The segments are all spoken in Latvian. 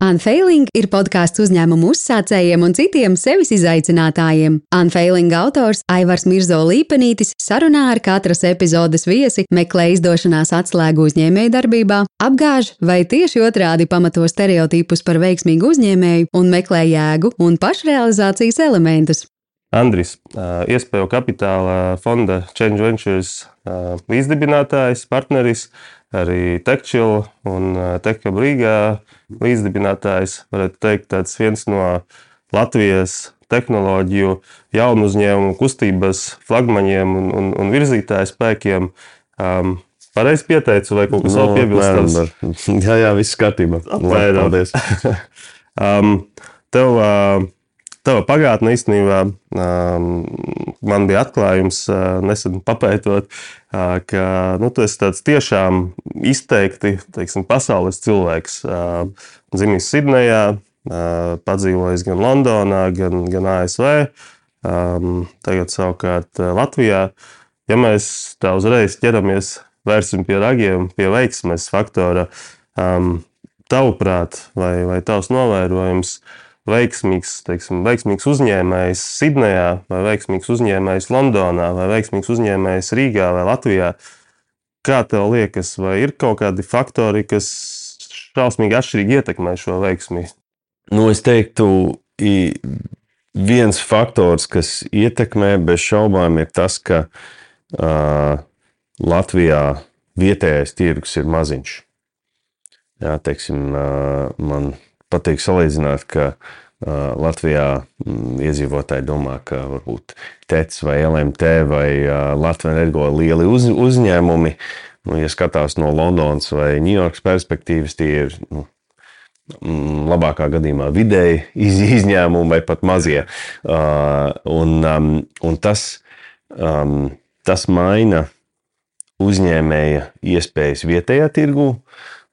Unfailing ir podkāsts uzņēmumu uzsācējiem un citiem sevis izaicinātājiem. Unfailing autors Aivars Mirzo Līpenītis sarunā ar katras epizodes viesi meklē izdošanās atslēgu uzņēmējdarbībā, apgāž vai tieši otrādi pamato stereotipus par veiksmīgu uzņēmēju un meklē jēgu un pašrealizācijas elementus. Andris, iespēju kapitāla fonda Change Ventures līdzdibinātājs, partneris arī Tekčila un Tekka Brīgā līdzdibinātājs, varētu teikt, tāds viens no Latvijas tehnoloģiju jaunu uzņēmumu kustības flagmaņiem un, un, un virzītāju spēkiem. Um, Pareizi pieteicu, vai kaut kas no, vēl piebilstams? Jā, jā, viss kārtībā. Paldies. um, tev, uh, Tava pagātne īstenībā um, man bija atklājums uh, nesen papētot, uh, ka nu, tu esi tāds tiešām izteikti teiksim, pasaules cilvēks. Uh, dzimis Sidnejā, padzīvojis gan Londonā, gan, gan ASV, um, tagad savukārt Latvijā. Ja mēs tā uzreiz ķeramies, vērsim pie ragiem, pie veiksmes faktora, um, tavuprāt, vai, vai tavs novērojums, uh, veiksmīgs, teiksim, veiksmīgs uzņēmējs Sidnejā, vai veiksmīgs uzņēmējs Londonā, vai veiksmīgs uzņēmējs Rīgā vai Latvijā. Kā tev liekas, vai ir kaut kādi faktori, kas šausmīgi atšķirīgi ietekmē šo veiksmi? Nu, es teiktu, viens faktors, kas ietekmē bez šaubām, ir tas, ka uh, Latvijā vietējais tirgus ir maziņš. Jā, teiksim, uh, man patīk salīdzināt, ka Latvijā mm, iedzīvotāji domā, ka varbūt TEC vai LMT vai Latvijas energo lieli uz, uzņēmumi, nu, ja skatās no Londonas vai Ņujorkas perspektīvas, tie ir nu, mm, labākā gadījumā vidēji iz, izņēmumi vai pat mazie. Uh, un, um, un tas, um, tas maina uzņēmēja iespējas vietējā tirgū.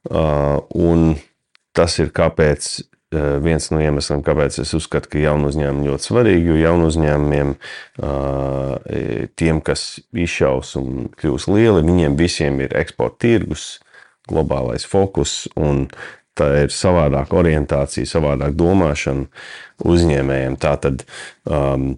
Uh, un tas ir kāpēc eh, viens no iemesliem, kāpēc es uzskatu, ka jaunu uzņēmumu ļoti svarīgi, jo jaunu uzņēmumiem, eh, tiem, kas izšaus un kļūs lieli, viņiem visiem ir eksporta tirgus, globālais fokus un tā ir savādāka orientācija, savādāk domāšana uzņēmējiem. Tātad um,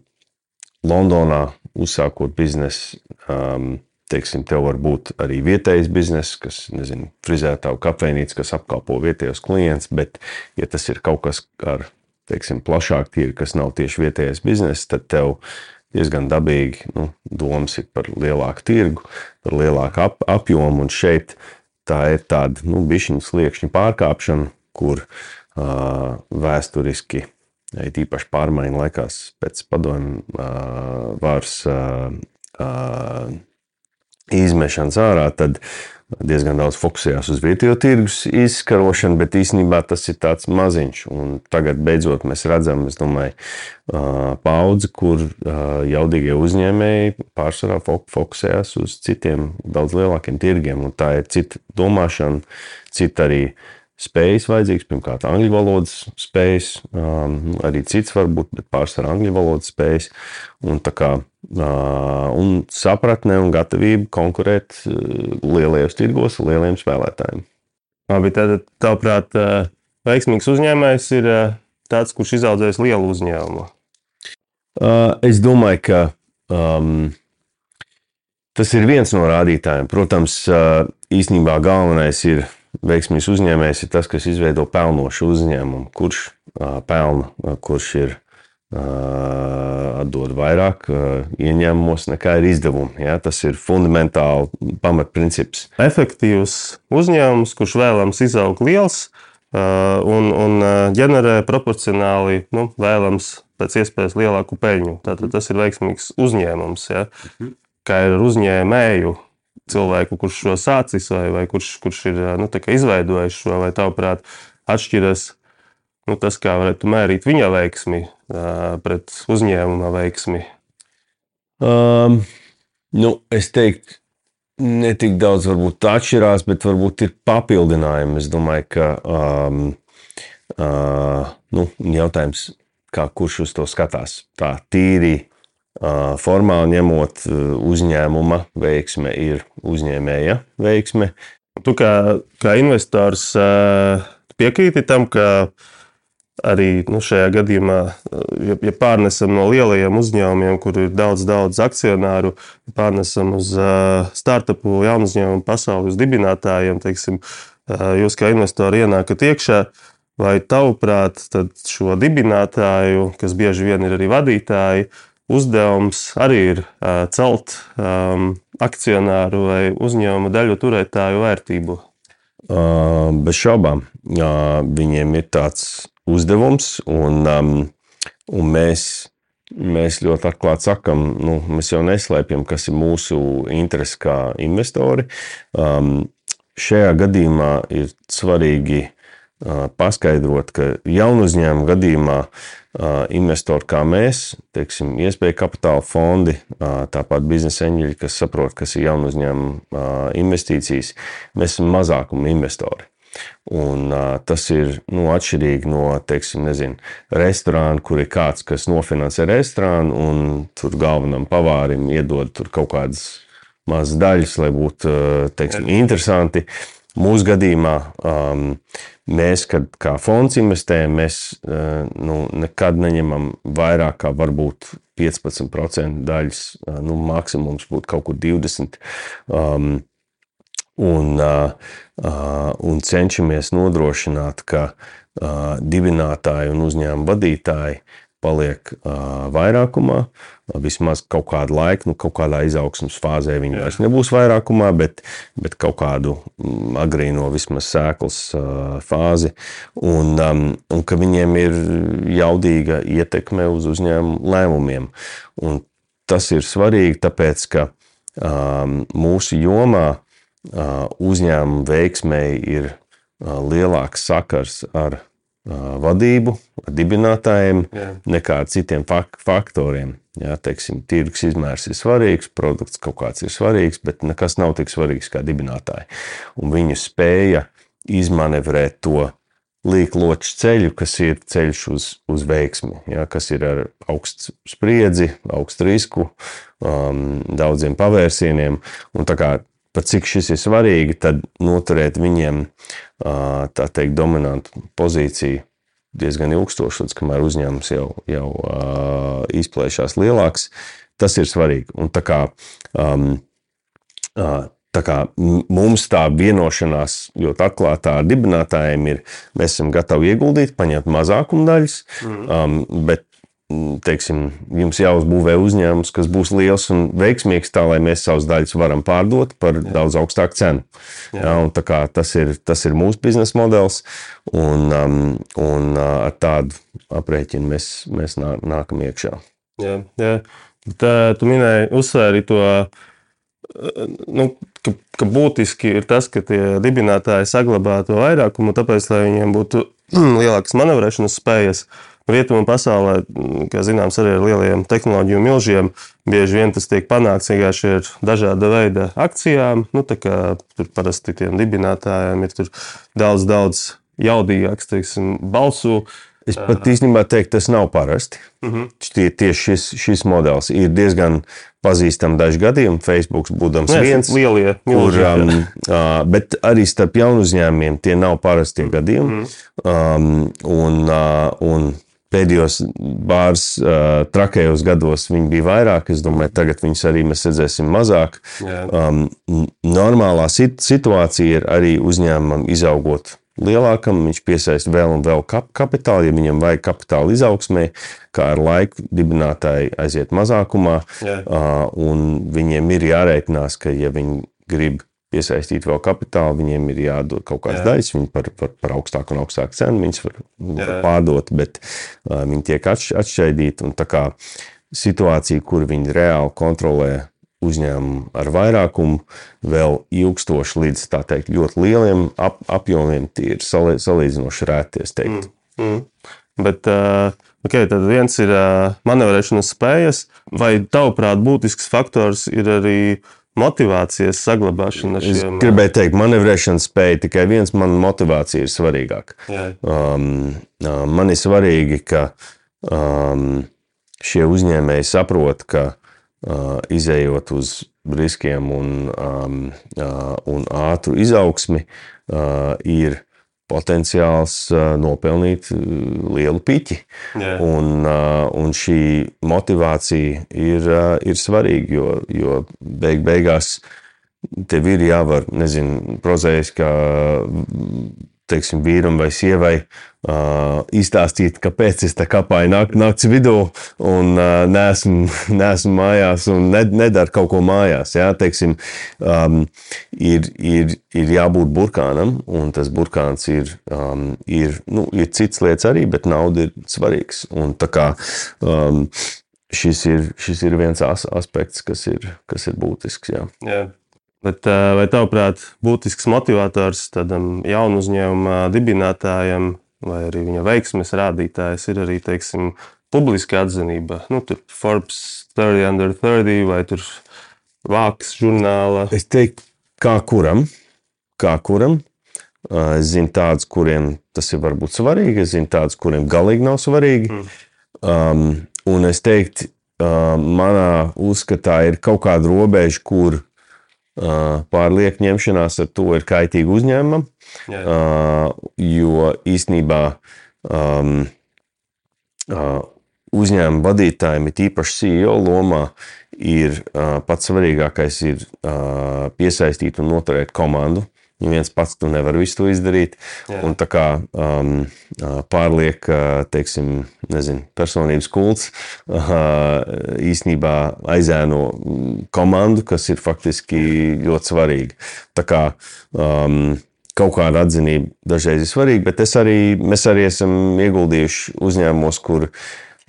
Londonā uzsākot biznesu, um, teiksim, tev var būt arī vietējais bizness, kas, nezinu, frizētāju kafejnīca, kas apkalpo vietējos klientus, bet, ja tas ir kaut kas ar, teiksim, plašāk tīri, kas nav tieši vietējais bizness, tad tev diezgan dabīgi nu, domas ir par lielāku tirgu, par lielāku ap, apjomu, un šeit tā ir tāda, nu, bišķiņu sliekšņu pārkāpšana, kur uh, vēsturiski, ja tīpaši pārmaiņu laikās pēc padomju uh, varas uh, uh, izmešanas ārā, tad diezgan daudz fokusējās uz vietējo tirgus izskarošanu, bet īstenībā tas ir tāds maziņš. Un tagad beidzot mēs redzam, es domāju, paudzi, kur jaudīgie uzņēmēji pārsvarā fokusējās uz citiem daudz lielākiem tirgiem. Un tā ir cita domāšana, cita arī spējas vajadzīgas. Pirmkārt, angļu valodas spējas, um, arī cits varbūt, bet pārsvarā angļu valodas spējas. Un, kā, uh, un sapratne un gatavība konkurēt uh, lielajos tirgos ar lieliem spēlētājiem. Labi, tad, tavuprāt, uh, veiksmīgs uzņēmējs ir uh, tāds, kurš izaudzējis lielu uzņēmumu. Uh, es domāju, ka um, tas ir viens no rādītājiem. Protams, uh, īstenībā galvenais ir veiksmīgs uzņēmējs ir tas, kas izveido pelnošu uzņēmumu, kurš pelna, kurš ir atdod vairāk ieņēmumos nekā ir izdevumi. Ja? Tas ir fundamentāli pamatprincips. Efektīvs uzņēmums, kurš vēlams izaugt liels un, un ģenerē proporcionāli nu, vēlams pēc iespējas lielāku peļņu. Tātad tas ir veiksmīgs uzņēmums. Ja? Mhm. Kā ir uzņēmēju cilvēku, kurš šo sācis vai, vai kurš, kurš ir nu, izveidojis šo, vai tavuprāt, atšķiras nu, tas, kā varētu mērīt viņa veiksmi pret uzņēmuma veiksmi? Um, nu, es teiktu, ne tik daudz varbūt atšķirās, bet varbūt ir papildinājumi. Es domāju, ka um, uh, nu, jautājums, kā kurš uz to skatās, tā tīri formāli ņemot, uzņēmuma veiksme ir uzņēmēja veiksme. Tu kā, kā investors piekrīti tam, ka arī nu, šajā gadījumā, ja, ja pārnesam no lielajiem uzņēmumiem, kur ir daudz, daudz akcionāru, pārnesam uz uh, startupu jaunu uzņēmumu pasaules dibinātājiem, teiksim, uh, jūs kā investori ienākat iekšā. Vai tavuprāt, šo dibinātāju, kas bieži vien ir arī vadītāji, uzdevums arī ir celt um, akcionāru vai uzņēmuma daļu turētāju vērtību? Uh, bez šaubām. Uh, viņiem ir tāds uzdevums, un, um, un mēs, mēs ļoti atklāti sakam, nu, mēs jau neslēpjam, kas ir mūsu interesi kā investori. Um, šajā gadījumā ir svarīgi paskaidrot, ka jaunu uzņēmumu gadījumā investori kā mēs, teiksim, iespēja kapitāla fondi, tāpat biznesa eņģeļi, kas saprot, kas ir jaunu uzņēmumu investīcijas, mēs esam mazākuma investori. Un, uh, tas ir nu, atšķirīgi no, teiksim, nezinu, restorāna, kur ir kāds, kas nofinansē restorānu, un tur galvenam pavārim iedod kaut kādas mazas daļas, lai būtu teiksim, interesanti. Mūsu gadījumā um, mēs, kad kā fonds investējam, mēs uh, nu, nekad neņemam vairāk kā varbūt 15% daļas. Uh, nu, maksimums būtu kaut kur 20%. Um, un, uh, un cenšamies nodrošināt, ka uh, dibinātāji un uzņēmuma vadītāji paliek uh, vairākumā. Vismaz kaut kādu laiku, nu, kaut kādā izaugsmas fāzē viņi vairs nebūs vairākumā, bet, bet kaut kādu agrīno vismaz sēklas uh, fāzi. Un, um, un ka viņiem ir jaudīga ietekme uz uzņēmumu lēmumiem. Un tas ir svarīgi, tāpēc ka um, mūsu jomā uzņēmuma veiksmēji ir lielāks sakars ar vadību, ar dibinātājiem Jā. nekā ar citiem faktoriem. Jā, teiksim, tirgus izmērs ir svarīgs, produkts kaut kāds ir svarīgs, bet nekas nav tik svarīgs kā dibinātāji. Un viņu spēja izmanevrēt to līkloču ceļu, kas ir ceļš uz, uz veiksmi, ja, kas ir ar augstu spriedzi, augstu risku, um, daudziem pavērsieniem. Un tā kā par cik šis ir svarīgi, tad noturēt viņiem tā teikt, dominantu pozīciju diezgan ilgstoši, līdz kamēr uzņēmums jau, jau izplēšās lielāks. Tas ir svarīgi. Un tā kā, um, tā kā mums tā vienošanās ļoti atklātā ar dibinātājiem ir, mēs esam gatavi ieguldīt, paņemt mazākumu daļas, mm. um, bet teiksim, jums jāuzbūvē uzņēmums, kas būs liels un veiksmīgs, tā lai mēs savus daļus varam pārdot par Jā. daudz augstāku cenu. Jā. Jā, tas, ir, tas ir mūsu biznesa modelis, un, um, un uh, ar tādu aprēķinu mēs, mēs nākam iekšā. Jā, jā. Tā, tu minēji, uzsvēri to, nu, ka, ka būtiski ir tas, ka tie dibinātāji saglabā to vairākumu, tāpēc, lai viņiem būtu lielākas manevrēšanas spējas. Rietumu pasaulē, kā zināms, arī ar lielajiem tehnoloģiju milžiem, bieži vien tas tiek panākts vienkārši ar dažāda veida akcijām. Nu, tur parasti tiem dibinātājiem ir daudz, daudz jaudīgāks teiksim, balsu. Es pat īstenībā teiktu, tas nav parasti. Uh mhm. -huh. Tie, tieši šis, šis modelis ir diezgan pazīstams daži gadījumi. Facebook būdams Nē, viens, lielie, kur, um, uh, bet arī starp jaunu uzņēmumiem tie nav parastie uh -huh. gadījumi. Um, un, uh, un Pēdējos pāris uh, trakējos gados viņi bija vairāk. Es domāju, tagad viņus arī mēs redzēsim mazāk. Jā. Um, normālā sit situācija ir arī uzņēmumam izaugot lielākam, viņš piesaista vēl un vēl kap kapitālu, ja viņam vajag kapitāla izaugsmē, kā ar laiku dibinātāji aiziet mazākumā, uh, un viņiem ir jārēķinās, ka ja viņi grib piesaistīt vēl kapitālu, viņiem ir jādod kaut kādas daļas, viņi par, par, par augstāku un augstāku cenu viņus var, var pārdot, bet uh, viņi tiek atš, atšķaidīti. Un tā kā situācija, kur viņi reāli kontrolē uzņēmumu ar vairākumu, vēl ilgstoši līdz tā teikt ļoti lieliem ap, apjomiem, tie ir salīdzinoši rēti, es teiktu. Mm, mm. Bet, uh... Okay, tad viens ir uh, manevrēšanas spējas, vai tavuprāt, būtisks faktors ir arī motivācijas saglabāšana. Es šiem, gribēju teikt, manevrēšanas spēja tikai viens, man motivācija ir svarīgāka. Um, man ir svarīgi, ka um, šie uzņēmēji saprot, ka uh, izējot uz riskiem un, um, uh, un ātru izaugsmi, uh, ir potenciāls uh, nopelnīt uh, lielu piķi. Jā. Un, uh, un šī motivācija ir, uh, ir svarīga, jo, jo beig beigās tev ir jāvar, nezinu, prozaiski, kā teiksim, vīram vai sievai uh, izstāstīt, kāpēc es tā kāpāju nak naktas vidū un uh, neesmu, neesmu mājās un ne, nedaru kaut ko mājās. Jā, teiksim, um, ir, ir, ir jābūt burkānam, un tas burkāns ir, um, ir, nu, ir cits lietas arī, bet nauda ir svarīgs. Un tā kā um, šis ir, šis ir viens as aspekts, kas ir, kas ir būtisks. Jā. Jā. Bet, vai tavuprāt, būtisks motivators tādam jaunu uzņēmumu dibinātājam vai arī viņa veiksmes rādītājs ir arī teiksim, publiska atzinība? Nu, tur Forbes 30 under 30 vai tur Vāks žurnāla. Es teiktu, kā kuram, kā kuram. Es zinu tādus, kuriem tas ir varbūt svarīgi, es zinu tādus, kuriem galīgi nav svarīgi. Mm. Um, un es teiktu, uh, manā uzskatā ir kaut kāda robeža, kur pārlieku ņemšanās ar to ir kaitīga uzņēmumam. Jā. Jo īstenībā um, uzņēmuma vadītājiem, it īpaši CEO lomā, ir pats svarīgākais ir piesaistīt un noturēt komandu. Ja viens pats tu nevari visu to izdarīt, Jā. un tā kā um, pārliek, teiksim, nezinu, personības kults īstenībā aizēno komandu, kas ir faktiski ļoti svarīga. Tā kā um, kaut kāda atzinība dažreiz ir svarīga, bet arī, mēs arī esam ieguldījuši uzņēmumos, kur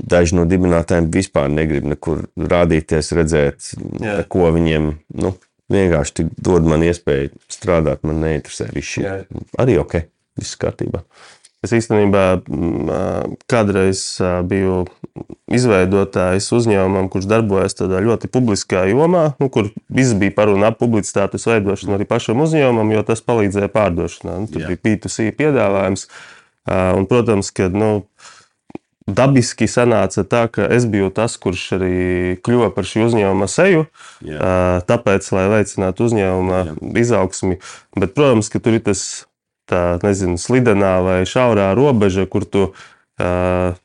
daži no dibinātājiem vispār negrib nekur rādīties, redzēt, Jā. ko viņiem. Nu, vienkārši dod man iespēju strādāt, man neinteresē viss šī. Arī ok, viss kārtībā. Es īstenībā kādreiz biju izveidotājs uzņēmumam, kurš darbojas tādā ļoti publiskā jomā, nu, kur viss bija par un ap publicitātes veidošanu arī pašam uzņēmumam, jo tas palīdzēja pārdošanā. Nu, tur Jā. bija P2C piedāvājums. Un, protams, ka nu, dabiski sanāca tā, ka es biju tas, kurš arī kļuva par šī uzņēmuma seju. Jā. Tāpēc, lai veicinātu uzņēmuma Jā. izaugsmi. Bet, protams, ka tur ir tas tā, nezinu, slidenā vai šaurā robeža, kur tu uh,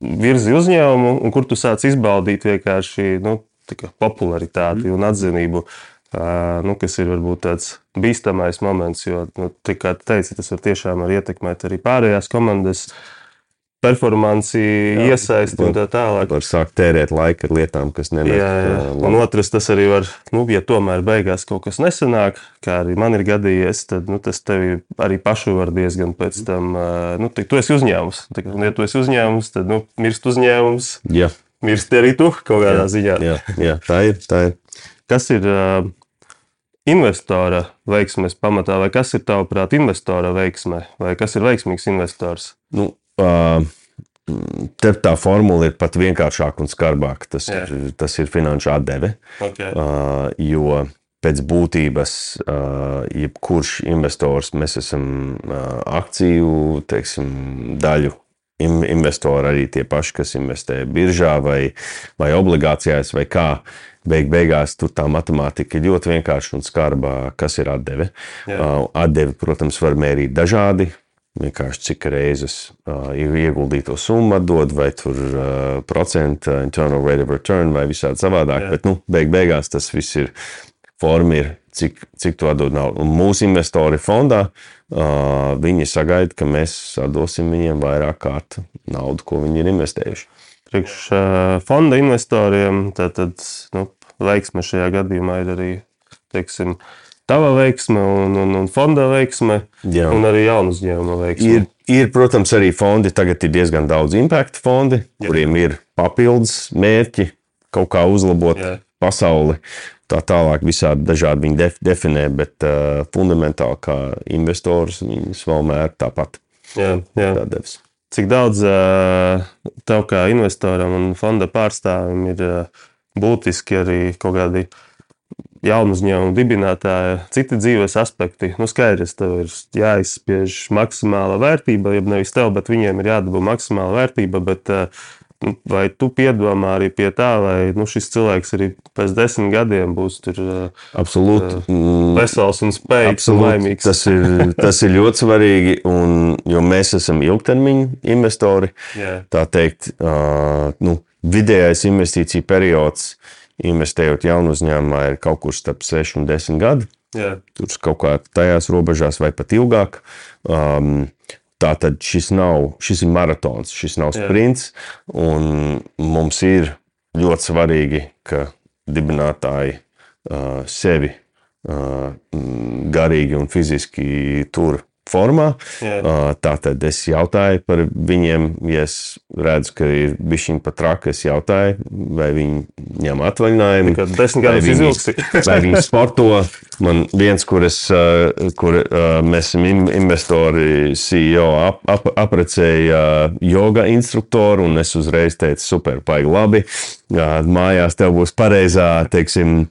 virzi uzņēmumu un kur tu sāc izbaudīt vienkārši nu, popularitāti un atzinību. Uh, nu, kas ir varbūt tāds bīstamais moments, jo, nu, kā tu teici, tas var tiešām var ietekmēt arī pārējās komandas uh, performanci, jā, iesaisti un tā tālāk. Var sākt tērēt laiku ar lietām, kas jā. Un otrs, tas arī var, nu, ja tomēr beigās kaut kas nesanāk, kā arī man ir gadījies, tad nu, tas tevi arī pašu var diezgan pēc tam, nu, tu, tu esi uzņēmums. Un, ja tu esi uzņēmums, tad, nu, mirst uzņēmums. Jā. Mirst arī tu kaut kādā jā, ziņā. Jā, jā, tā ir. Tā ir. Kas ir uh, investora veiksmes pamatā, vai kas ir tavuprāt investora veiksme, vai kas ir veiksmīgs investors? Nu, Te tā formula ir pat vienkāršāka un skarbāka. Tas, Jā. ir, tas ir finanšu atdeve. Okay. Uh, jo pēc būtības, uh, jebkurš investors, mēs esam uh, akciju teiksim, daļu investori, arī tie paši, kas investē biržā vai, vai obligācijās, vai kā. Beig beigās tur tā matemātika ir ļoti vienkārša un skarba, kas ir atdeve. Uh, atdevi, protams, var mērīt dažādi vienkārši cik reizes uh, ieguldīto summu dod, vai tur uh, procentu, internal rate of return, vai visādi savādāk. Jā. Bet, nu, beig beigās tas viss ir forma, ir, cik, cik tu atdod naudu. Un mūsu investori fondā, uh, viņi sagaida, ka mēs atdosim viņiem vairāk kārt naudu, ko viņi ir investējuši. Priekš uh, fonda investoriem tad, tad nu, veiksme šajā gadījumā ir arī, teiksim, uh, tava veiksme un, un, un fonda veiksme, Jā. un arī jaunu uzņēmuma veiksme. Ir, ir, protams, arī fondi. Tagad ir diezgan daudz impact fondi, Jā. kuriem ir papildus mērķi kaut kā uzlabot Jā. pasauli. Tā tālāk visādi dažādi viņi def, definē, bet uh, fundamentāli kā investors viņus vēl mēr tāpat. Jā, jā. Tādēļ. Cik daudz uh, tev kā investoram un fonda pārstāvim ir uh, būtiski arī kaut kādi uh, jaunu uzņēmumu dibinātāja, citi dzīves aspekti. Nu, skaidrs, tev ir jāizspiež maksimāla vērtība, ja nevis tev, bet viņiem ir jādabū maksimāla vērtība. Bet, uh, Nu, vai tu piedomā arī pie tā, lai nu, šis cilvēks arī pēc desmit gadiem būs tur Absolūti. uh, vesels un spējīgs un laimīgs? Tas ir, tas ir ļoti svarīgi, un, jo mēs esam ilgtermiņa investori. Jā. Tā teikt, uh, nu, vidējais investīcija periods, investējot jaunu uzņēmumā, ir kaut kur starp 6 un 10 gadi. Jā. Tur kaut kā tajās robežās, vai pat ilgāk. Um, Tā tad šis nav, šis ir maratons, šis nav sprints. un Mums ir ļoti svarīgi, ka dibinātāji uh, sevi uh, garīgi un fiziski tur formā. Uh, Tātad es jautāju par viņiem, ja es redzu, ka ir bijis viņa pat traki. Es jautāju, vai viņi ņem atvaļinājumu. Kad desmit gadus izvilksi. Vai viņi sporto? Man viens, kur, es, uh, kur mēs esam in- investori, CEO, ap, ap, aprecēja joga instruktoru, un es uzreiz teicu, super, paigi labi. Mājās tev būs pareizā, teiksim,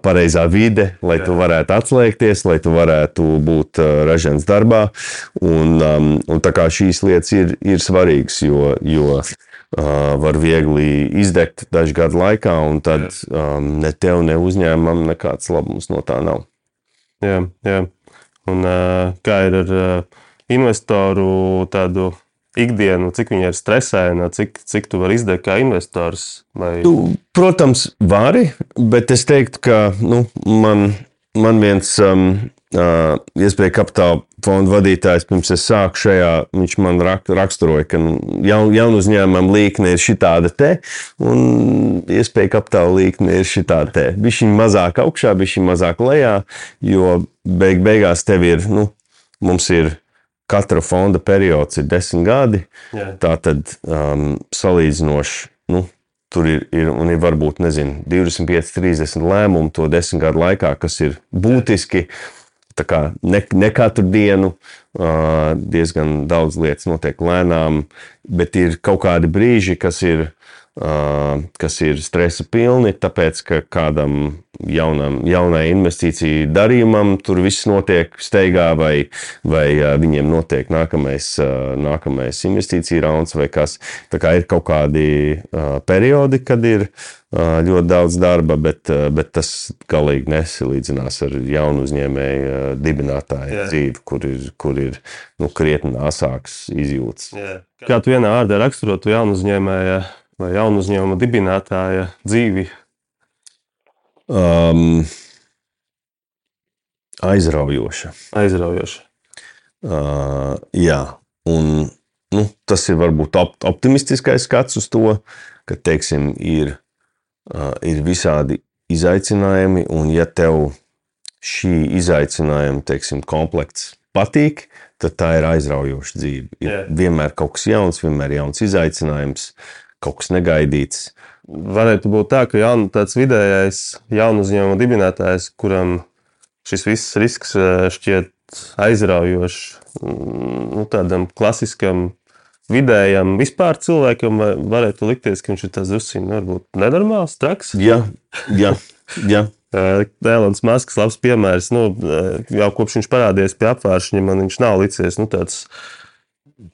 pareizā vide, lai tu varētu atslēgties, lai tu varētu būt ražants darbā. Un, un tā kā šīs lietas ir, ir svarīgas, jo, jo var viegli izdegt dažu gadu laikā, un tad um, ne tev, ne uzņēmumam nekāds labums no tā nav. Jā, jā. Un, kā ir ar investoru tādu ikdienu, cik viņi ir stresēni, cik, cik tu vari izdegt kā investors? Vai... Tu, protams, vari, bet es teiktu, ka nu, man, man viens um, uh, iespēja kapitāla fonda vadītājs, pirms es sāku šajā, viņš man rak, raksturoja, ka nu, jaun, jaunu uzņēmumu līkne ir šitāda te, un iespēja kapitāla līkne ir šitāda te. Viņš ir mazāk augšā, ir mazāk lejā, jo beig, beigās tev ir, nu, mums ir katra fonda periods ir desmit gadi. Jā. Tā tad um, salīdzinoši, nu, tur ir, ir, un ir varbūt, nezinu, 25, 30 lēmumu to desmit gadu laikā, kas ir būtiski. Tā kā ne, ne katru dienu uh, diezgan daudz lietas notiek lēnām, bet ir kaut kādi brīži, kas ir, kas ir stresa pilni, tāpēc ka kādam jaunam, jaunai investīciju darījumam tur viss notiek steigā, vai, vai viņiem notiek nākamais, nākamais investīciju rauns, vai kas. Tā kā ir kaut kādi periodi, kad ir ļoti daudz darba, bet, bet tas galīgi nesalīdzinās ar jaunu uzņēmēju dibinātāju Jā. dzīvi, kur ir, kur ir nu, krietni asāks izjūtas. Jā. Kā tu vienā vārdā raksturotu jaunu uzņēmēju vai jaunu uzņēmuma dibinātāja dzīvi? Um, aizraujoša. Aizraujoši. Uh, jā, un nu, tas ir varbūt op optimistiskais skats uz to, ka teiksim, ir, uh, ir visādi izaicinājumi, un ja tev šī izaicinājuma teiksim, komplekts patīk, tad tā ir aizraujoša dzīve. Ir Jā. vienmēr kaut kas jauns, vienmēr jauns izaicinājums, kaut kas negaidīts. Varētu būt tā, ka jaun, tāds vidējais jaunu uzņēmuma dibinātājs, kuram šis viss risks eh, šķiet aizraujošs, mm, nu, tādam klasiskam, vidējam, vispār cilvēkam, varētu likties, ka viņš ir tāds drusku varbūt nenormāls, traks. Jā, jā, jā. Dēlons Masks, labs piemērs. Nu, eh, jau kopš viņš parādījās pie apgājuma, man viņš nav licies nu, tāds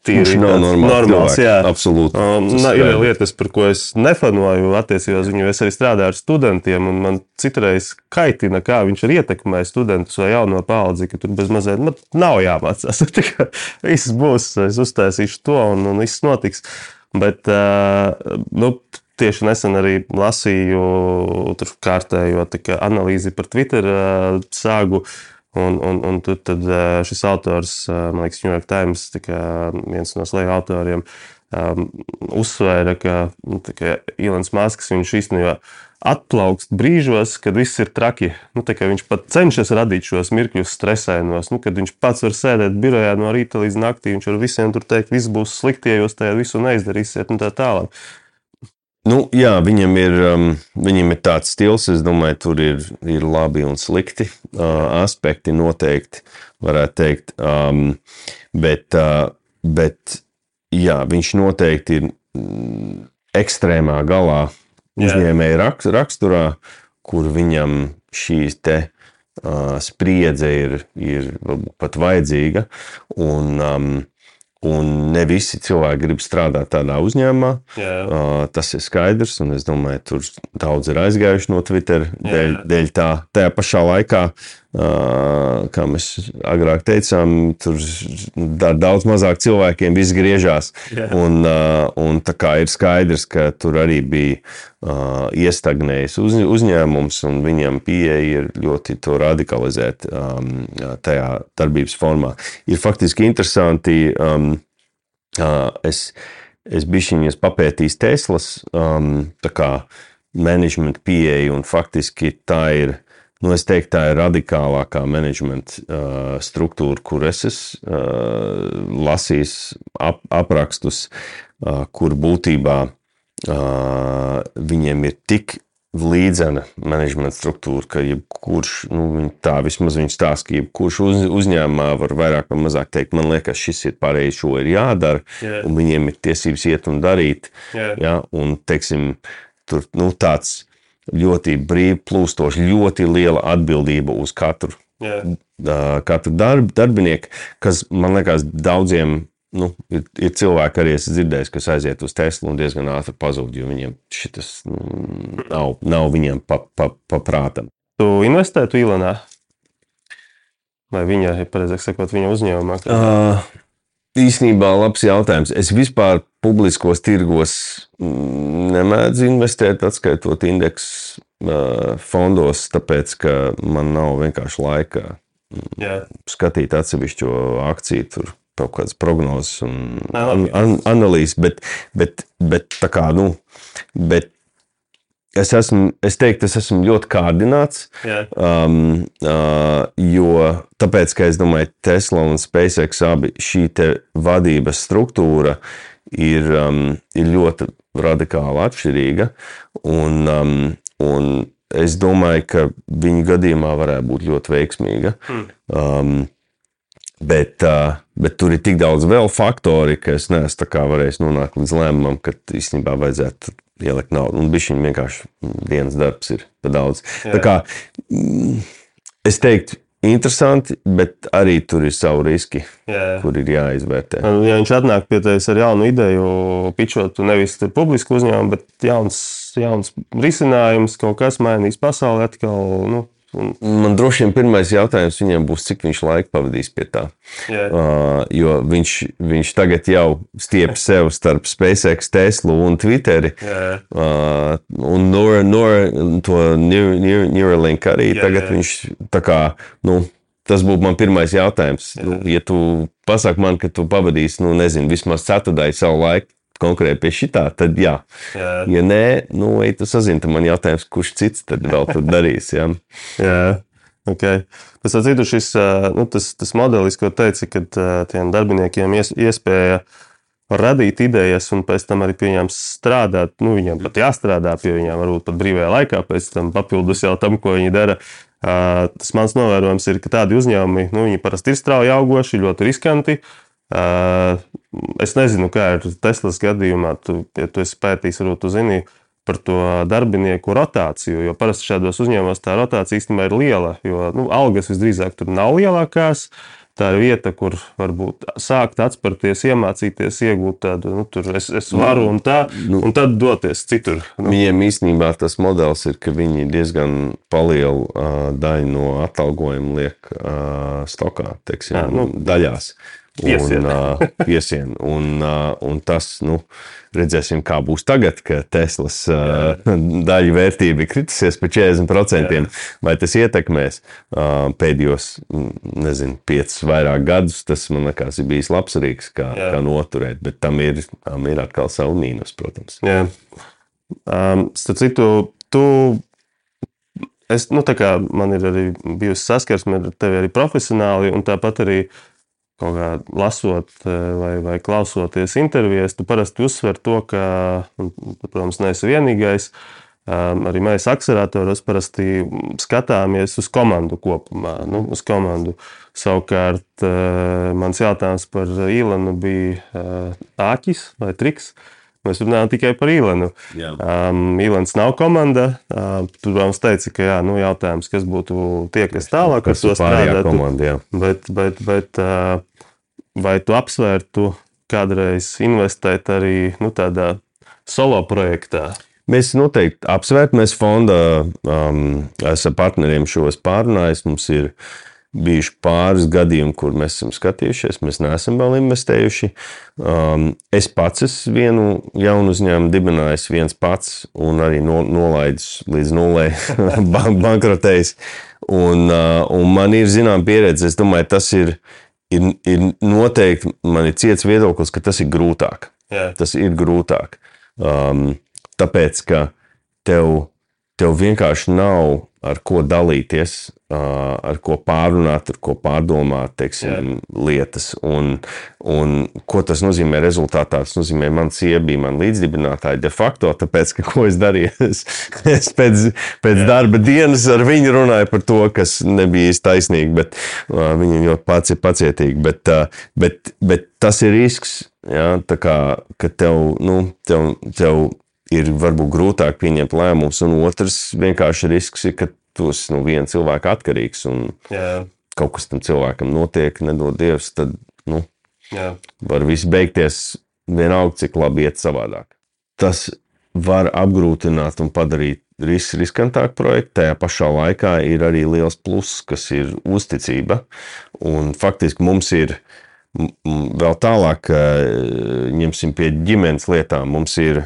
tīri nav normāls. normāls jā. Absolūti. Um, Tas na, ir skaidrs. lietas, par ko es nefanoju attiecībā uz viņu. Es arī strādāju ar studentiem, un man citreiz kaitina, kā viņš ir ietekmējis studentus vai jauno paudzi, ka tur bez mazliet nu, nav jāmācās. Kā Viss būs, es uztaisīšu to, un, un viss notiks. Bet uh, nu, tieši nesen arī lasīju tur kārtējo analīzi par Twitter uh, sāgu. Un, un, un tur tad, uh, šis autors, uh, man liekas, New York Times, kā viens no slēgta autoriem, um, uzsvēra, ka, nu, tā kā Ilons Masks viņš īstenībā atplaukst brīžos, kad viss ir traki. Nu, viņš pat cenšas radīt šos mirkļus stresainos, nu, kad viņš pats var sēdēt birojā no rīta līdz naktī. Viņš var visiem tur teikt, viss būs slikti, ja jūs tajā visu neizdarīsiet, un tā tālāk. Nu, jā, viņam ir, um, viņam ir tāds stils, es domāju, tur ir, ir labi un slikti uh, aspekti noteikti, varētu teikt. Um, bet, uh, bet jā, viņš noteikti ir mm, ekstrēmā galā uzņēmēja rak- raksturā, kur viņam šīs te uh, spriedze ir, ir pat vajadzīga. Un, um, un ne visi cilvēki grib strādāt tādā uzņēmumā. Jā. Uh, tas ir skaidrs, un es domāju, tur daudz ir aizgājuši no Twitter dēļ, dēļ tā. Tajā pašā laikā, kā mēs agrāk teicām, tur ar daudz mazāk cilvēkiem viss griežās. Jā. Un, un tā kā ir skaidrs, ka tur arī bija uh, iestagnējis uz, uzņēmums, un viņam pieeja ir ļoti to radikalizēt um, tajā darbības formā. Ir faktiski interesanti. Um, uh, es, es biju viņas papētījis Teslas um, menedžmenta pieeja, un faktiski tā ir. Nu, es teiktu, tā ir radikālākā menedžmenta uh, struktūra, kur es esmu uh, lasījis ap, aprakstus, uh, kur būtībā uh, viņiem ir tik līdzena menedžmenta struktūra, ka jebkurš, nu, tā vismaz viņš stāsta, ka jebkurš uz, uzņēmumā var vairāk vai mazāk teikt, man liekas, šis ir pareizi, šo ir jādara, Jā. un viņiem ir tiesības iet un darīt. Jā. Ja, un, teiksim, tur nu, tāds ļoti brīvi plūstošs, ļoti liela atbildība uz katru, Jā. katru darb, darbinieku, kas man liekas daudziem nu, ir, ir cilvēki, arī es dzirdēju, kas aiziet uz Teslu un diezgan ātri pazūd, jo viņiem šis nu, nav, nav viņiem pa, pa, pa prātam. Tu investētu Ilanā? Vai viņa, pareizāk sakot, viņa uzņēmumā? Uh, īsnībā labs jautājums. Es vispār publiskos tirgos mm, nemēdzu investēt, atskaitot indeksu uh, fondos, tāpēc ka man nav vienkārši laika Jā. skatīt atsevišķo akciju. Tur kaut kādas prognozes un an, an, analīzes, bet, bet, bet tā kā, nu, bet es esmu, es teiktu, es esmu ļoti kārdināts. Jā. Um, uh, jo tāpēc, ka es domāju, Tesla un SpaceX abi šī te vadības struktūra ir, um, ir ļoti radikāli atšķirīga. Un, um, un es domāju, ka viņu gadījumā varētu būt ļoti veiksmīga. Um, Bet, uh, bet tur ir tik daudz vēl faktori, ka es neesmu varējis nonākt līdz lēmumam, ka īstenībā vajadzētu ielikt naudu. Un viņš vienkārši dienas darbs ir pa daudz. Tā kā, mm, es teiktu, interesanti, bet arī tur ir savi riski, Jā. kur ir jāizvērtē. Ja viņš atnāk pie tevis ar jaunu ideju, pičot nevis publisku uzņēmumu, bet jauns, jauns risinājums, kaut kas mainīs pasauli atkal. Nu, un, Man droši vien pirmais jautājums viņam būs, cik viņš laika pavadīs pie tā. jā, Uh, jo viņš, viņš tagad jau stiep sev starp SpaceX, Tesla un Twitteri. jā, Uh, un Nora, Nora, to Neur- Neur- Neuralink arī Jā, tagad jā. viņš tā kā, nu, tas būtu man pirmais jautājums. Nu, ja tu pasaki man, ka tu pavadīsi, nu, nezinu, vismaz ceturtdaļu savu laiku konkrēti pie šitā, tad jā. jā, Ja nē, nu, ej, tu sazini, tad man jautājums, kurš cits tad vēl tur darīs, jā. jā. Okay. Tam citu šis nu, tas, tas modelis, ko teici, kad tiem darbiniekiem ies, iespēja radīt idejas un pēc tam arī pie viņiem strādāt. Nu, viņiem pat jāstrādā pie viņiem, varbūt pat brīvajā laikā, pēc tam papildus jau tam, ko viņi dara. Tas mans novērojums ir, ka tādi uzņēmumi, nu, viņi parasti ir strauji augoši, ļoti riskanti. Ā, Es nezinu, kā ir Teslas gadījumā, tu, ja tu esi pētījis, varbūt tu zini par to darbinieku rotāciju, jo parasti šādos uzņēmumos tā rotācija īstenībā ir liela, jo nu, algas visdrīzāk tur nav lielākās. Tā ir vieta, kur varbūt sākt atspērties, iemācīties, iegūt tādu, nu, tur es, es varu un tā, un tad doties citur. Nu, Viņiem īstenībā tas modelis ir, ka viņi diezgan lielu uh, daļu no atalgojuma liek uh, stokā, teiksim, Jā, nu, daļās. Piesien. Un, uh, piesien. Un, uh, un tas, nu, redzēsim, kā būs tagad, kad Teslas uh, daļa vērtība ir kritusies par 40%. Jā. Vai tas ietekmēs uh, pēdējos, nezinu, piecus vairāk gadus? Tas man liekas, ir bijis labs rīks, kā, Jā. kā noturēt, bet tam ir, tam ir atkal savu mīnus, protams. Jā. Um, starp citu, tu. Es, nu, man ir arī bijusi saskarsme ar tevi arī profesionāli, un tāpat arī kaut kā lasot eh, vai, vai klausoties intervijās, tu parasti uzsver to, ka, tu, protams, neesi vienīgais. Um, arī mēs, akceleratorus, parasti skatāmies uz komandu kopumā. Nu, uz komandu. Savukārt, uh, mans jautājums par Ilanu bija uh, āķis vai triks. Mēs runājam tikai par. Jā. Um, Ilans nav komanda. Uh, tur mums teica, ka jā, nu, jautājums, kas būtu tie, kas tālāk ar Kas to strādātu. komanda? Bet, bet, bet uh, vai tu apsvērtu kādreiz investēt arī nu, tādā solo projektā? Mēs noteikti apsvērtam, mēs fonda um, esam partneriem šos pārunājis. Mums ir bijuši pāris gadījumi, kur mēs esam skatījušies, mēs neesam vēl investējuši. Um, es pats esmu vienu jaunu uzņēmumu dibinājis, viens pats, un arī no, nolaidis līdz nulē, bankrotējis. Un, uh, un man ir zināma pieredze, es domāju, tas ir, ir, ir noteikti, man ir ciets viedoklis, ka tas ir grūtāk. Jā. Tas ir grūtāk. Um, tāpēc, ka tev, tev vienkārši nav ar ko dalīties, ar ko pārunāt, ar ko pārdomāt teiksim, lietas. Un, un ko tas nozīmē rezultātā? Tas nozīmē, man sieva bija man līdzdibinātāja de facto, tāpēc, ka ko es darīju? Es, es pēc, pēc Jā. darba dienas ar viņu runāju par to, kas nebija īsti taisnīgi, bet viņa ļoti pats ir pacietīgi. Bet, bet, bet tas ir risks, ja, kā, ka tev, nu, tev, tev ir varbūt grūtāk pieņemt lēmumus, un otrs vienkārši risks ir, ka tu esi no viena cilvēka atkarīgs un Jā. kaut kas tam cilvēkam notiek, nedod Dievs, tad nu, Jā. var viss beigties vienalga, cik labi iet savādāk. Tas var apgrūtināt un padarīt ris riskantāku projektu. Tajā pašā laikā ir arī liels pluss, kas ir uzticība. Un faktiski mums ir vēl tālāk, ņemsim pie ģimenes lietām, mums ir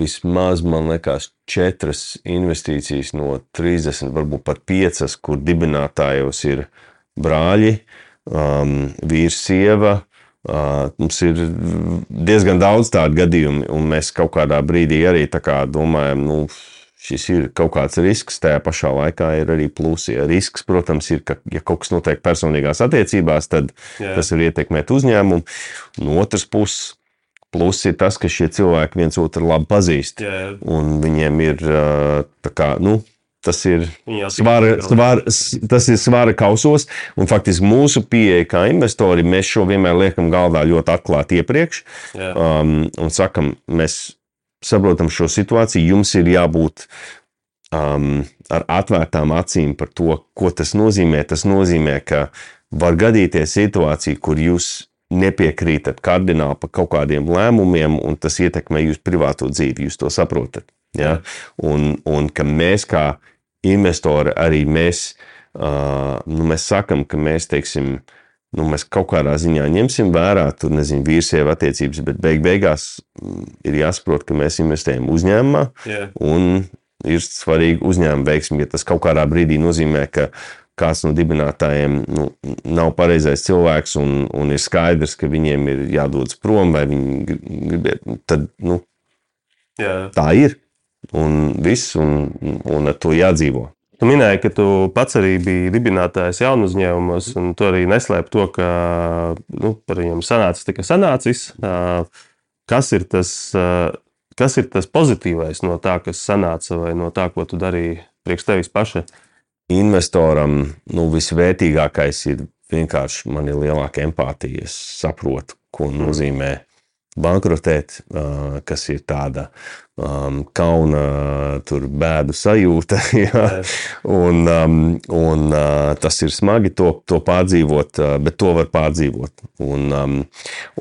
vismaz, man liekas, četras investīcijas no 30, varbūt pat piecas, kur dibinātājos ir brāļi, um, vīrs, sieva. Uh, mums ir diezgan daudz tādu gadījumu, un mēs kaut kādā brīdī arī kā domājam, nu, šis ir kaut kāds risks, tajā pašā laikā ir arī plusi. Ja risks, protams, ir, ka, ja kaut kas notiek personīgās attiecībās, tad Jā. tas var ietekmēt uzņēmumu. No otras puses, Plus ir tas, ka šie cilvēki viens otru labi pazīst. Jā. Un viņiem ir kā, nu, tas ir svara, svara, tas ir svara kausos. Un faktiski mūsu pieeja kā investori, mēs šo vienmēr liekam galdā ļoti atklāti iepriekš. Jā. Um, un sakam, mēs saprotam šo situāciju, jums ir jābūt um, ar atvērtām acīm par to, ko tas nozīmē. Tas nozīmē, ka var gadīties situācija, kur jūs nepiekrītat kardināli par kaut kādiem lēmumiem, un tas ietekmē jūsu privāto dzīvi. Jūs to saprotat. Ja? Un, un ka mēs kā investori arī mēs, uh, nu, mēs sakam, ka mēs, teiksim, nu, mēs kaut kādā ziņā ņemsim vērā, tur nezinu, vīrsieva attiecības, bet beig beigās ir jāsaprot, ka mēs investējam uzņēmumā. Yeah. Un ir svarīgi uzņēmuma veiksmi, ja tas kaut kādā brīdī nozīmē, ka kāds no dibinātājiem nu, nav pareizais cilvēks, un, un ir skaidrs, ka viņiem ir jādodas prom, vai viņi grib, tad nu, Jā. tā ir. Un viss, un, un ar to jādzīvo. Tu minēji, ka tu pats arī biji dibinātājs jaunu uzņēmumos, un tu arī neslēp to, ka nu, par viņiem sanācis tikai sanācis. Kas ir, tas, kas ir tas pozitīvais no tā, kas sanāca, vai no tā, ko tu darīji priekš tevis paša? Investoram nu, visvērtīgākais ir vienkārši man ir lielāka empātija. Es saprotu, ko nozīmē bankrotēt, kas ir tāda um, kauna, tur bēdu sajūta. Ja? Un, um, un uh, tas ir smagi to, to pārdzīvot, bet to var pārdzīvot. Un, um,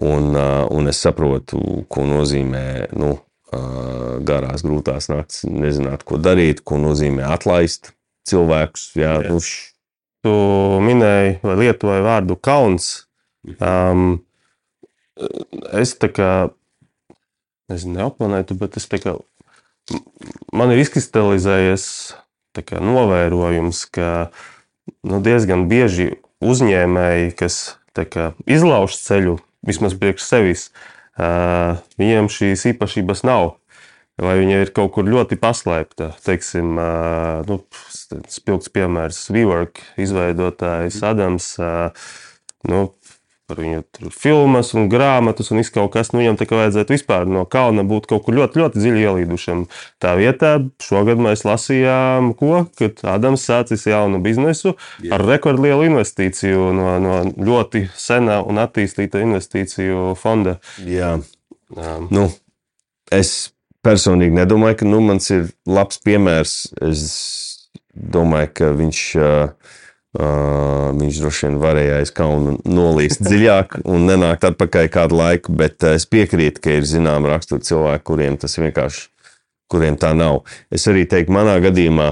un, uh, un es saprotu, ko nozīmē. Nu, Garās, grūtās naktis, nezināt, ko darīt, ko nozīmē atlaist, cilvēkus. Jā, jā. Nu, š... Tu minēji, vai lietoji vārdu kauns. Um, es tā kā, nezinu, neapmanētu, bet es tā kā, man ir izkristalizējies kā, novērojums, ka nu, diezgan bieži uzņēmēji, kas kā, izlauž ceļu, vismaz priekš sevis, uh, viņiem šīs īpašības nav vai viņa ir kaut kur ļoti paslēpta. Teiksim, nu, spilgts piemērs WeWork izveidotājs Adams. Nu, par viņu filmas un grāmatas un kaut kas, nu, viņam tā kā vajadzētu vispār no kalna būt kaut kur ļoti, ļoti dziļi ielīdušam. Tā vietā šogad mēs lasījām, ko, kad Adams sācis jaunu biznesu Jā. ar rekordlielu investīciju no, no ļoti sena un attīstīta investīciju fonda. Jā, um, nu, es personīgi nedomāju, ka nu, mans ir labs piemērs. Es domāju, ka viņš uh, Uh, viņš droši vien varēja aiz kauna nolīst dziļāk un nenākt atpakaļ kādu laiku, bet es piekrītu, ka ir zinām rakstura cilvēki, kuriem tas vienkārši, kuriem tā nav. Es arī teiktu, manā gadījumā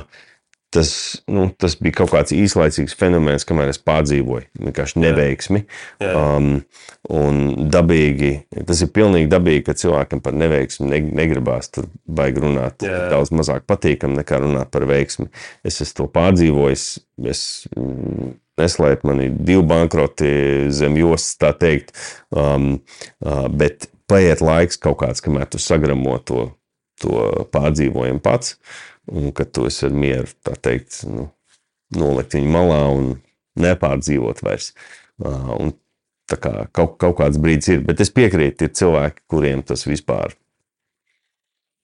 tas, nu, tas bija kaut kāds īslaicīgs fenomens, kamēr es pārdzīvoju vienkārši neveiksmi. Jā. Jā. Um, un dabīgi, tas ir pilnīgi dabīgi, ka cilvēkam par neveiksmi negribās tur baigi runāt. Jā. Daudz mazāk patīkam nekā runāt par veiksmi. Es esmu to pārdzīvojis. Es, mm, Neslēpt, man ir divi bankroti zem jostas, tā teikt. Um, uh, bet paiet laiks kaut kāds, kamēr tu sagramo to, to pārdzīvojumu pats. Uh, un ka tu esi mieru, tā teikt, nu, nolikt viņu malā un nepārdzīvot vairs. Un tā kā kaut, kaut kāds brīdis ir, bet es piekrītu, ir cilvēki, kuriem tas vispār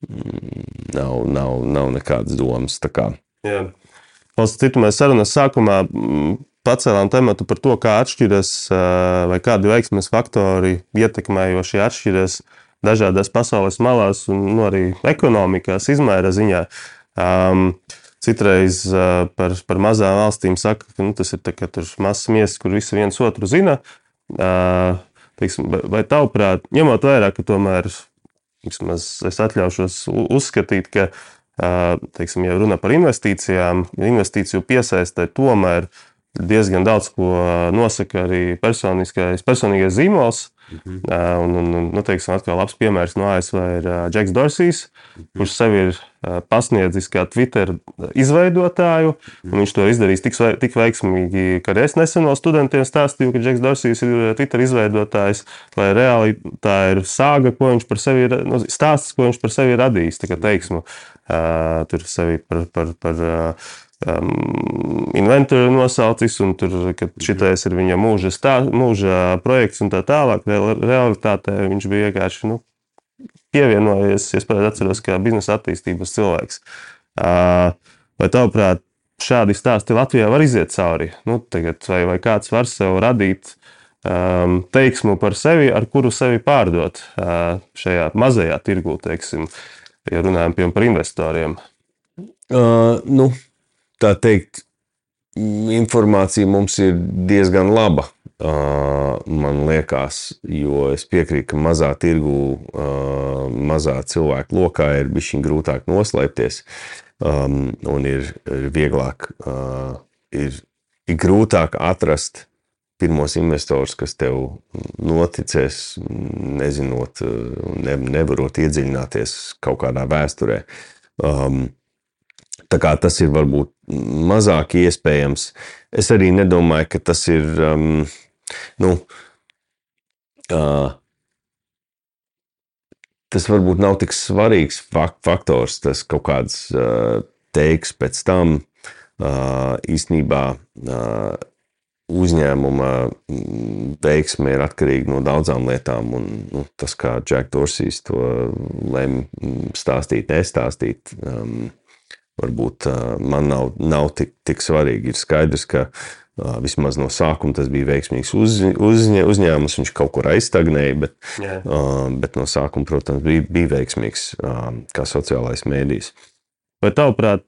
mm, nav, nav, nav nekādas domas. Valsts citu mēs sarunas sākumā mm, pacēlām tematu par to, kā atšķiras vai kādi veiksmes faktori ietekmējoši atšķiras dažādās pasaules malās un nu, arī ekonomikās izmēra ziņā. Uh, Um, Citreiz uh, par, par mazām valstīm saka, ka nu, tas ir mazs miesas, kur visi viens otru zina. Uh, teiksim, vai tavuprāt, ņemot vērā, ka tomēr vismaz es atļaušos uzskatīt, ka, uh, teiksim, ja runa par investīcijām, investīciju piesaistē tomēr diezgan daudz ko nosaka arī personīgais zīmols. Mhm. Uh, un, un, nu, teiksim, atkal labs piemērs no ASV ir uh, Džeks Dorsijs, mhm. kurš sevi ir pasniedzis kā Twitter izveidotāju. Mhm. Viņš to izdarījis tik, tik veiksmīgi, ka es nesen no studentiem stāstīju, ka Džeks Dorsijs ir Twitter izveidotājs, lai reāli tā ir sāga, ko viņš par sevi ir, nu, stāsts, ko viņš par sevi ir radījis. Tā kā teiksmu, uh, tur sevi par, par, par um, inventoru nosaucis, un tur, šitais ir viņa mūža, stā, mūža projekts un tā tālāk. Realitātē viņš bija vienkārši nu, pievienojies, es pareizi atceros, kā biznesa attīstības cilvēks. Uh, vai tavuprāt, šādi stāsti Latvijā var iziet cauri? Nu, tagad, vai, vai kāds var sev radīt um, teiksmu par sevi, ar kuru sevi pārdot uh, šajā mazajā tirgū, teiksim, ja runājam par investoriem? Uh, nu, tā teikt, informācija mums ir diezgan laba. Man liekas, jo es piekrītu, ka mazā tirgu, mazā cilvēku lokā ir bijis grūtāk noslēpties un ir vieglāk, ir, ir grūtāk atrast pirmos investors, kas tev noticēs, nezinot, ne, nevarot iedziļināties kaut kādā vēsturē. Um, Tas ir varbūt mazāk iespējams. Es arī nedomāju, ka tas ir. Um, nu, uh, tas varbūt nav tik svarīgs faktors, tas kaut kāds uh, teiks pēc tam uh, īstenībā. Uh, uzņēmuma veiksme ir atkarīga no daudzām lietām. Un, nu, tas, kā Džeks Dorsijs to lemj stāstīt, nestāstīt, um, varbūt man nav, nav tik, tik svarīgi. Ir skaidrs, ka vismaz no sākuma tas bija veiksmīgs uz, uzņē, uzņēmums. Viņš kaut kur aizstagnēja, bet, yeah. bet no sākuma, protams, bija, bija veiksmīgs kā sociālais mēdījis. Vai tavuprāt,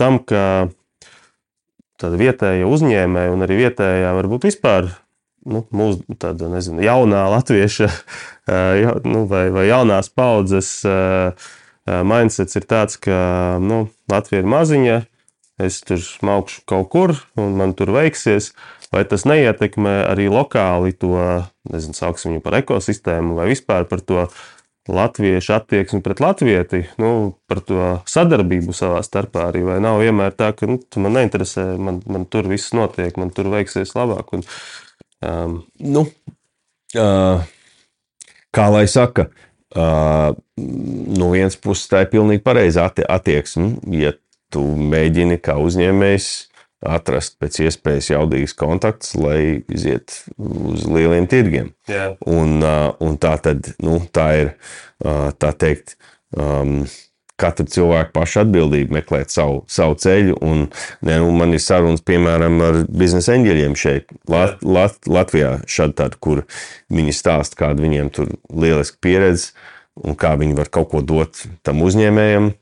tam, ka tāda vietējā uzņēmēja un arī vietējā varbūt vispār nu, mūsu tāda, nezinu, jaunā latvieša nu, vai, vai jaunās paudzes mindsets ir tāds, ka nu, Latvija ir maziņa, es tur smaukšu kaut kur un man tur veiksies. Vai tas neietekmē arī lokāli to, nezinu, sauksim viņu par ekosistēmu vai vispār par to latviešu attieksmi pret latvieti, nu, par to sadarbību savā starpā arī. Vai nav vienmēr tā, ka nu, man neinteresē, man, man tur viss notiek, man tur veiksies labāk. Un, um, nu, uh, kā lai saka, Uh, no vienas puses, tā ir pilnīgi pareiza attieksme. Ja tu mēģini kā uzņēmējs atrast pēc iespējas jaudīgus kontaktus, lai iziet uz lieliem tirgiem. Yeah. Un, uh, un tā tad, nu, tā ir uh, tā teikt. Um, katra cilvēka paša atbildība meklēt savu, savu ceļu. Un, ne, nu, man ir sarunas, piemēram, ar biznesa eņģeļiem šeit, Lat, Lat, Latvijā, šad, tad, kur viņi stāsta, kāda viņiem tur lieliska pieredze un kā viņi var kaut ko dot tam uzņēmējam.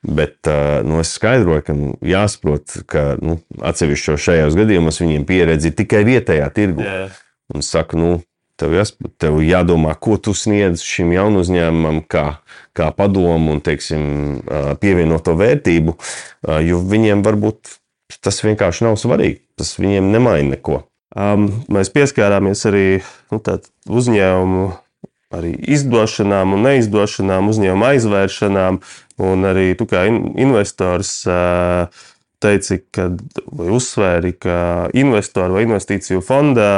Bet nu, es skaidroju, ka nu, jāsaprot, ka nu, atsevišķos šajos gadījumos viņiem pieredze ir tikai vietējā tirgu. Jā. Un es saku, nu, tev, jās, tev jādomā, ko tu sniedz šim jaunu uzņēmumam, kā, kā padomu un teiksim, pievienoto vērtību, jo viņiem varbūt tas vienkārši nav svarīgi. Tas viņiem nemaina neko. Um, mēs pieskārāmies arī nu, uzņēmumu arī izdošanām un neizdošanām, uzņēmuma aizvēršanām. Un arī tu kā investors teici, ka, vai uzsvēri, ka investoru vai investīciju fondā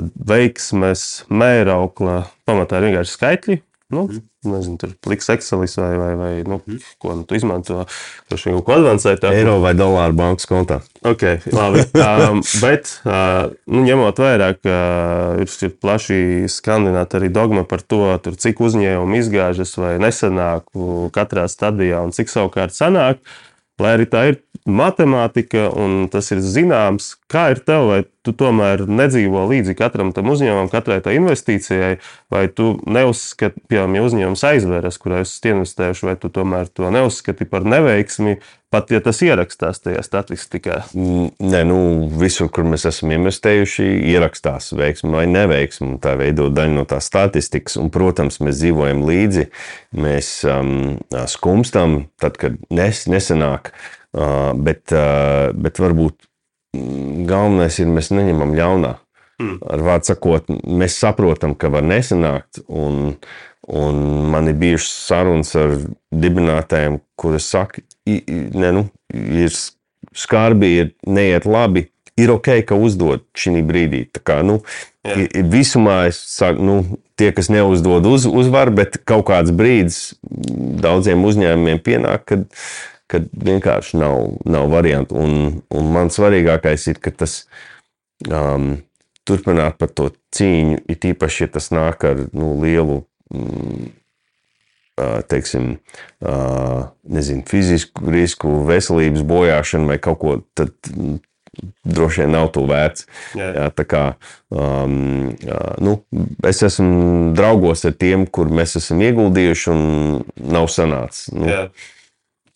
veiksmes mēraukla pamatā ir vienkārši skaitļi. Nu, mm. nezinu, tur pliks Excelis vai, vai, vai nu, mm. ko nu, tu izmanto. Kurš viņu ko advancētāk? Eiro vai dolāru bankas kontā. Ok, labi. um, bet, uh, nu, ņemot vērā, ka ir, ir plaši skandināta arī dogma par to, tur, cik uzņēmumi izgāžas vai nesanāk katrā stadijā un cik savukārt sanāk, lai arī tā ir matemātika un tas ir zināms, kā ir tev, vai tu tomēr nedzīvo līdzi katram tam uzņēmumam, katrai tai investīcijai, vai tu neuzskati, piemēram, ja uzņēmums aizveras, kurā es investējuši, vai tu tomēr to neuzskati par neveiksmi, pat ja tas ierakstās tajā statistikā? Nē, nu, visur, kur mēs esam investējuši, ierakstās veiksmi vai neveiksmi. Tā veido daļu no tās statistikas, un, protams, mēs dzīvojam līdzi, mēs um, skumstam, tad, kad nes, nesenāk. Uh, bet, uh, bet varbūt galvenais ir, mēs neņemam ļaunā. Mm. Ar vārdu sakot, mēs saprotam, ka var nesanākt. Un, un man ir bijušas sarunas ar dibinātājiem, kuras saka, ne, nu, ir skarbi, ir neiet labi. Ir ok, ka uzdod šī brīdī. Tā kā, nu, yeah. Visumā es saku, nu, tie, kas neuzdod uz, uzvaru, bet kaut kāds brīdis daudziem uzņēmumiem pienāk, kad kad vienkārši nav, nav variantu. Un, un man svarīgākais ir, ka tas um, turpināt par to cīņu, it īpaši, ja tas nāk ar nu, lielu. Mm, teiksim, nezinu, fizisku risku, veselības bojāšanu vai kaut ko, tad mm, droši vien nav to vērts. Jā. Jā, tā kā, um, nu, es esmu draugos ar tiem, kur mēs esam ieguldījuši un nav sanācis. Nu, Jā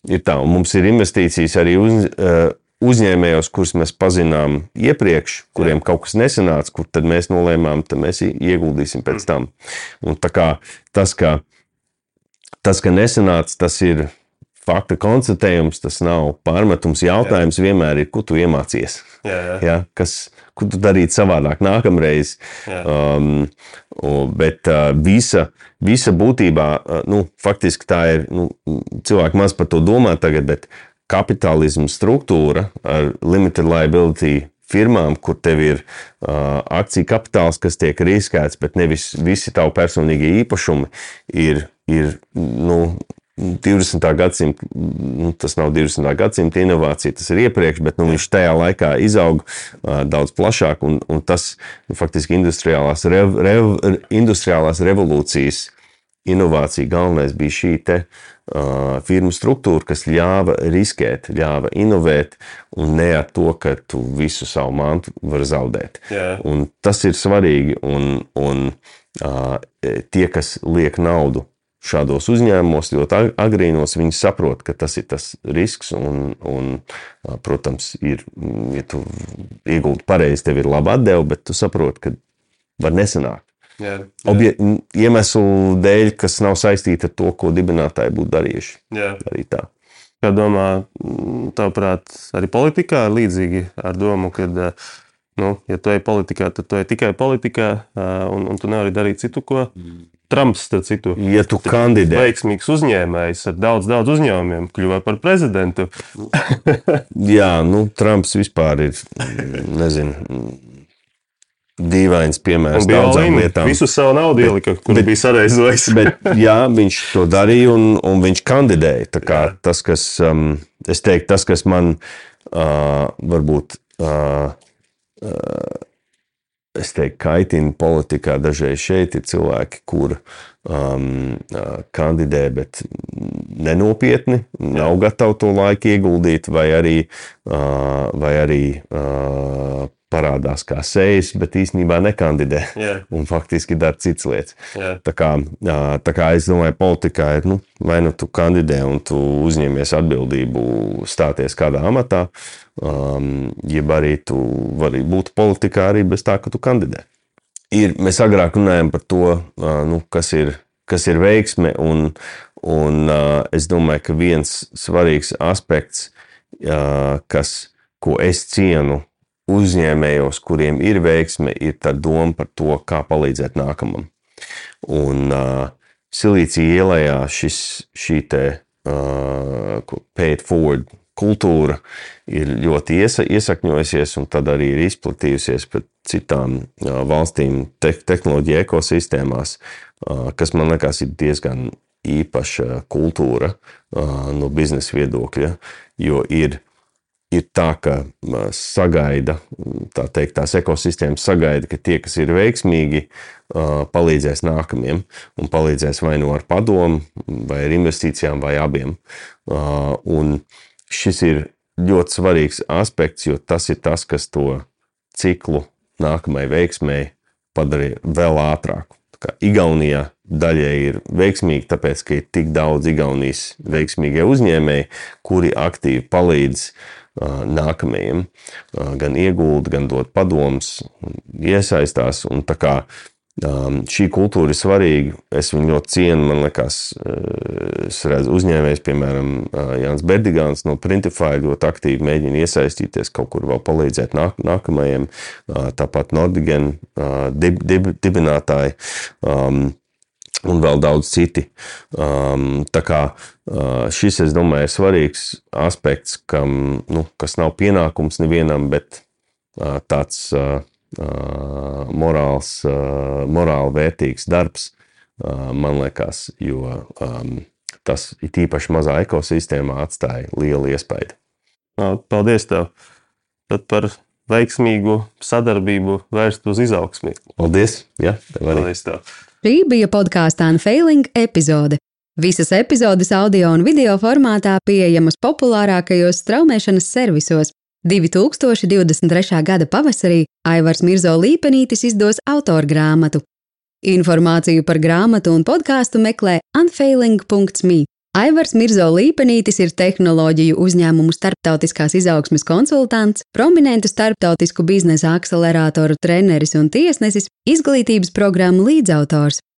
ir tā, un mums ir investīcijas arī uz, uh, uzņēmējos, kurus mēs pazinām iepriekš, kuriem kaut kas nesanāca, kur tad mēs nolēmām, tad mēs ieguldīsim pēc tam. Un tā kā tas, ka, tas, ka nesanāca, tas ir fakta konstatējums, tas nav pārmetums. Jautājums jā. vienmēr ir, ko tu iemācies. Jā, jā. Ja, kas, ko tu darīt savādāk nākamreiz. Um, bet uh, visa, visa būtībā, uh, nu, faktiski tā ir, nu, cilvēki maz par to domā tagad, bet kapitālisma struktūra ar limited liability firmām, kur tev ir uh, akciju kapitāls, kas tiek riskēts, bet nevis visi tavi personīgie īpašumi ir, ir nu, 20. gadsimta, nu, tas nav 20. gadsimta inovācija, tas ir iepriekš, bet nu, viņš tajā laikā izauga uh, daudz plašāk. Un, un tas nu, faktiski industriālās, rev, rev, industriālās revolūcijas inovācija galvenais bija šī te, uh, firmu struktūra, kas ļāva riskēt, ļāva inovēt, un ne ar to, ka tu visu savu mantu vari zaudēt. Tas ir svarīgi, un, un uh, tie, kas liek naudu šādos uzņēmumos ļoti agrīnos viņi saprot, ka tas ir tas risks. Un, un, protams, ir, ja tu iegūti pareizi, tev ir laba atdeve, bet tu saproti, ka var nesanākt. Jā, jā. Obje, iemeslu dēļ, kas nav saistīti ar to, ko dibinātāji būtu darījuši. Jā. Arī tā. Kā domā, tavuprāt, arī politikā ir līdzīgi ar domu, ka, nu, ja tu ej politikā, tad tu ej tikai politikā, un, un tu nevari darīt citu ko. Mm. Trumps, starp citu, ja tu kandidē. Veiksmīgs uzņēmējs ar daudz, daudz uzņēmumiem, kļuva par prezidentu. Jā, nu, Trumps vispār ir, nezinu, dīvains piemērs daudzām lietām. Visu savu naudu ielika, kur bet, bija sareizojis. bet, jā, viņš to darīja un, un viņš kandidēja. Tā kā jā. tas, kas, um, es teiktu, tas, kas man uh, varbūt. Uh, uh, es teiktu, kaitina politikā. Dažreiz šeit ir cilvēki, kur um, kandidē, bet nenopietni, nav gatavi to laiku ieguldīt, vai arī, uh, vai arī uh, parādās kā sejas, bet īstenībā nekandidē. Jā. Un faktiski dara citas lietas. Jā. Tā kā, tā kā es domāju, politikā ir, nu, vai nu tu kandidē un tu uzņemies atbildību stāties kādā amatā, um, jeb arī tu vari būt politikā arī bez tā, ka tu kandidē. Ir, mēs agrāk runājām par to, ā, nu, kas, ir, kas ir veiksme, un, un ā, es domāju, ka viens svarīgs aspekts, ā, kas, ko es cienu uzņēmējos, kuriem ir veiksme, ir tā doma par to, kā palīdzēt nākamam. Un uh, Silīcija ielējā šis, šī te uh, it forward kultūra ir ļoti iesa, iesakņojusies un tad arī ir izplatījusies pret citām uh, valstīm te, tehnoloģija ekosistēmās, uh, kas man liekas ir diezgan īpaša kultūra uh, no biznesa viedokļa, jo ir ir tā, ka sagaida, tā teikt, tās ekosistēmas sagaida, ka tie, kas ir veiksmīgi, palīdzēs nākamajiem un palīdzēs vai nu ar padomu, vai ar investīcijām, vai abiem. Un šis ir ļoti svarīgs aspekts, jo tas ir tas, kas to ciklu nākamajai veiksmēji padarīja vēl ātrāku. Kā Igaunijā daļai ir veiksmīgi, tāpēc, ka ir tik daudz Igaunijas veiksmīgie uzņēmēji, kuri aktīvi palīdz ā, nākamajiem, gan iegūt, gan dot padomus, iesaistās. Un tā kā šī kultūra ir svarīga, es viņu ļoti cienu. Man liekas, es redzu uzņēmējs, piemēram, Jānis Berdigāns no Printify ļoti aktīvi mēģina iesaistīties, kaut kur vēl palīdzēt nāk, nākamajiem. Tāpat Nordigen dib, dib, dibinātāji. Um, un vēl daudz citi. Um, tā kā uh, šis, es domāju, ir svarīgs aspekts, kam, nu, kas nav pienākums nevienam, bet uh, tāds uh, uh, morāls, uh, morāli vērtīgs darbs, uh, man liekas, jo um, tas ir īpaši mazā ekosistēmā atstāja lielu iespaidu. Paldies tev! Tad par veiksmīgu sadarbību vērst uz izaugsmi. Paldies! Ja, tev arī. Paldies tev! Šī bija podkāstu Unfailing epizode. Visas epizodes audio un video formātā pieejamas populārākajos straumēšanas servisos. 2023. gada pavasarī Aivars Mirzo Līpenītis izdos autora grāmatu. Informāciju par grāmatu un podkāstu meklē unfailing.me. Aivars Mirzo Līpenītis ir tehnoloģiju uzņēmumu starptautiskās izaugsmes konsultants, prominentu starptautisku biznesa akceleratoru treneris un tiesnesis, izglītības programmu līdzautors.